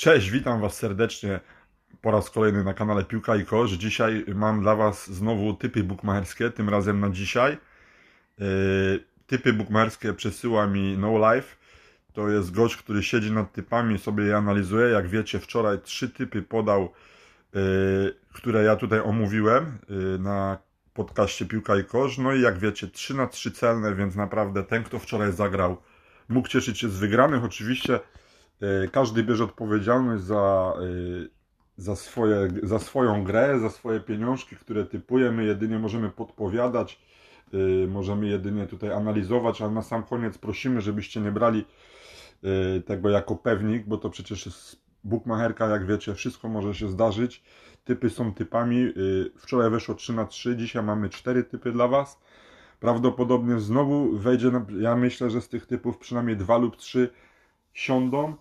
Cześć, witam Was serdecznie po raz kolejny na kanale Piłka i Kosz. Dzisiaj mam dla Was znowu typy bukmacherskie, tym razem na dzisiaj. Yy, typy bukmacherskie przesyła mi No Life. To jest gość, który siedzi nad typami, sobie je analizuje. Jak wiecie, wczoraj trzy typy podał, yy, które ja tutaj omówiłem yy, na podcaście Piłka i Kosz. No i jak wiecie, 3 na 3 celne, więc naprawdę ten, kto wczoraj zagrał, mógł cieszyć się z wygranych. Oczywiście każdy bierze odpowiedzialność za, e, za, swoje, za swoją grę, za swoje pieniążki, które typuje. My jedynie możemy podpowiadać, e, możemy jedynie tutaj analizować, ale na sam koniec prosimy, żebyście nie brali tego jako pewnik, bo to przecież jest bookmacherka, jak wiecie, wszystko może się zdarzyć. Typy są typami. Wczoraj weszło 3 na 3, dzisiaj mamy 4 typy dla Was. Prawdopodobnie znowu wejdzie, ja myślę, że z tych typów przynajmniej 2 lub 3 siądą.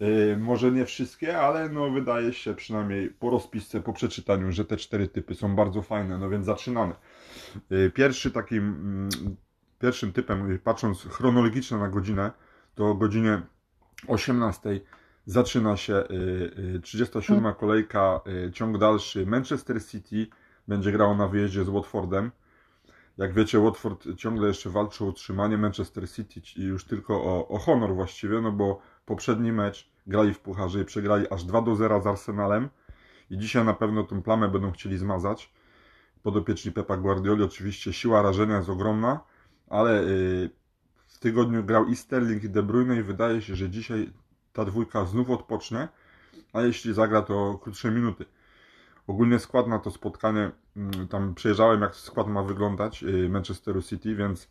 Yy, może nie wszystkie, ale no wydaje się przynajmniej po rozpisce, po przeczytaniu, że te cztery typy są bardzo fajne, no więc zaczynamy. Yy, pierwszy takim, mm, pierwszym typem, patrząc chronologicznie na godzinę, to o godzinie 18 zaczyna się 37 yy, kolejka, ciąg dalszy Manchester City będzie grało na wyjeździe z Watfordem. Jak wiecie, Watford ciągle jeszcze walczy o utrzymanie Manchester City i już tylko o, o honor właściwie, no bo poprzedni mecz grali w pucharze i przegrali aż 2 do 0 z Arsenalem i dzisiaj na pewno tą plamę będą chcieli zmazać. Podopieczni Pepa Guardioli, oczywiście siła rażenia jest ogromna, ale y, w tygodniu grał i Sterling i De Bruyne i wydaje się, że dzisiaj ta dwójka znów odpocznie, a jeśli zagra to krótsze minuty. Ogólnie skład na to spotkanie, mm, tam przejrzałem jak skład ma wyglądać y, Manchesteru City, więc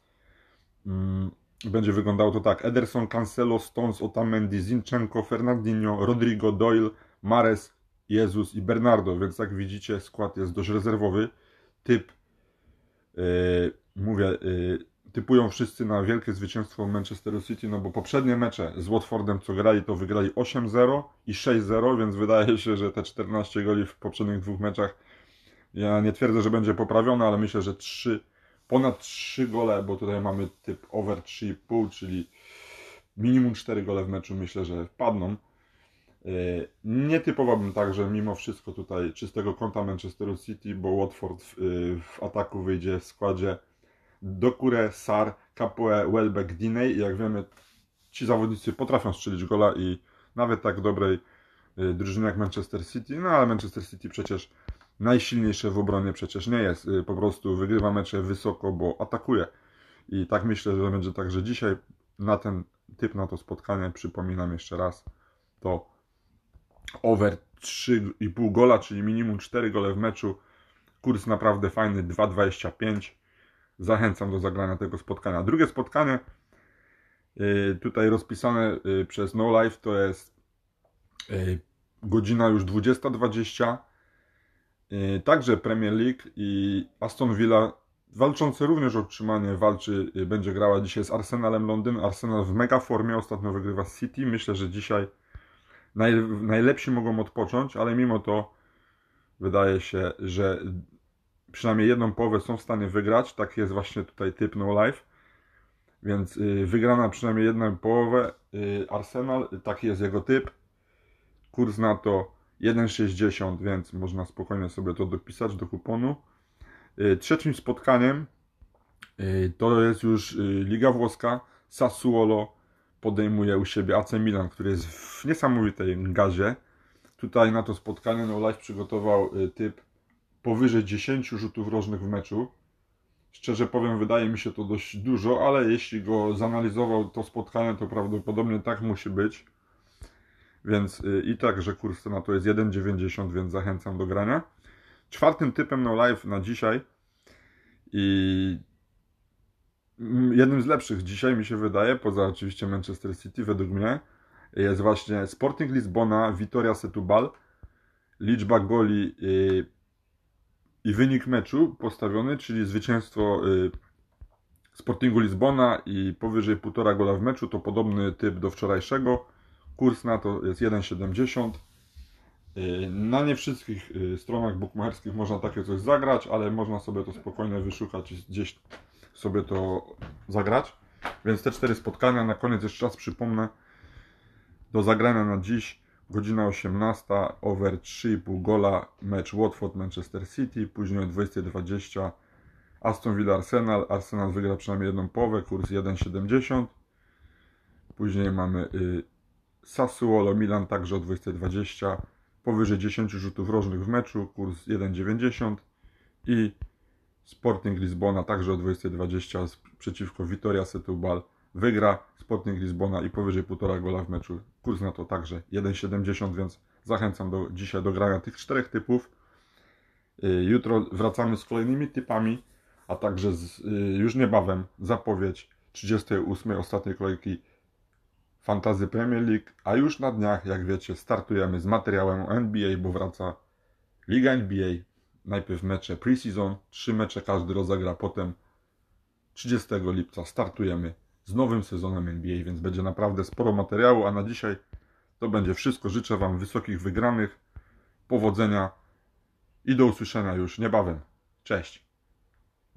mm, będzie wyglądało to tak. Ederson, Cancelo, Stones, Otamendi, Zinchenko, Fernandinho, Rodrigo, Doyle, Mares, Jezus i Bernardo, więc jak widzicie skład jest dość rezerwowy. Typ, yy, mówię, yy, typują wszyscy na wielkie zwycięstwo Manchester City, no bo poprzednie mecze z Watfordem, co grali, to wygrali 8-0 i 6-0, więc wydaje się, że te 14 goli w poprzednich dwóch meczach, ja nie twierdzę, że będzie poprawione, ale myślę, że 3 ponad 3 gole, bo tutaj mamy typ over 3,5, czyli minimum 4 gole w meczu myślę, że wpadną. E, nie typowałbym tak, że mimo wszystko tutaj czystego konta Manchesteru City, bo Watford w, w ataku wyjdzie w składzie Dokure, Sar, Capoe, Welbeck, Diney. Jak wiemy, ci zawodnicy potrafią strzelić gola i nawet tak dobrej e, drużyny jak Manchester City, no ale Manchester City przecież najsilniejsze w obronie przecież nie jest. Y, po prostu wygrywa mecze wysoko, bo atakuje. I tak myślę, że będzie tak, że dzisiaj na ten typ, na to spotkanie, przypominam jeszcze raz, to over 3,5 gola, czyli minimum 4 gole w meczu. Kurs naprawdę fajny, 2,25. Zachęcam do zagrania tego spotkania. Drugie spotkanie, y, tutaj rozpisane y, przez No Life, to jest godzina już 20.20 Y, także Premier League i Aston Villa walczące również o utrzymanie walczy, y, będzie grała dzisiaj z Arsenalem Londyn. Arsenal w mega formie, ostatnio wygrywa City. Myślę, że dzisiaj naj, najlepsi mogą odpocząć, ale mimo to wydaje się, że przynajmniej jedną połowę są w stanie wygrać. Tak jest właśnie tutaj typ no life. Więc y, wygrana przynajmniej jedną połowę Arsenal, taki jest jego typ. Kurs na to 1,60, więc można spokojnie sobie to dopisać do kuponu. Y, trzecim spotkaniem y, to jest już y, Liga Włoska. Sassuolo podejmuje u siebie AC Milan, który jest w niesamowitej gazie. Tutaj na to spotkanie No Life przygotował typ powyżej 10 rzutów rożnych w meczu. Szczerze powiem, wydaje mi się to dość dużo, ale jeśli go zanalizował to spotkanie, to prawdopodobnie tak musi być. Więc y, i tak, że kurs na to jest 1,90, więc zachęcam do grania. Czwartym typem no live na dzisiaj i jednym z lepszych dzisiaj mi się wydaje, poza oczywiście Manchester City według mnie, jest właśnie Sporting Lisbona, Vitoria Setubal. Liczba goli y, i wynik meczu postawiony, czyli zwycięstwo y, Sportingu Lizbona i powyżej 1,5 gola w meczu, to podobny typ do wczorajszego. Kurs na to jest 1,70. Y, na nie wszystkich y, stronach bookmacherskich można takie coś zagrać, ale można sobie to spokojnie wyszukać i gdzieś sobie to zagrać. Więc te cztery spotkania, na koniec jeszcze raz przypomnę, do zagrania na dziś Godzina 18, over 3,5 gola, mecz Watford-Manchester City, później o 20.20 Aston Villa Arsenal, Arsenal wygra przynajmniej jedną połowę, kurs 1,70. Później mamy y, Sassuolo Milan także o 20.20, powyżej 10 rzutów rożnych w meczu, kurs 1,90 i Sporting Lizbona także o 20.20 z- przeciwko Vitoria Setúbal wygra Sporting Lizbona i powyżej 1,5 gola w meczu. Kurs na to także 1,70, więc zachęcam do, dzisiaj do grania tych czterech typów. Y, Jutro wracamy z kolejnymi typami, a także z, y, już niebawem zapowiedź 38. ostatniej kolejki Fantazy Premier League, a już na dniach, jak wiecie, startujemy z materiałem NBA, bo wraca Liga NBA. Najpierw mecze preseason, trzy mecze każdy rozegra, potem 30 lipca startujemy z nowym sezonem NBA, więc będzie naprawdę sporo materiału, a na dzisiaj to będzie wszystko. Życzę Wam wysokich wygranych, powodzenia i do usłyszenia już niebawem. Cześć!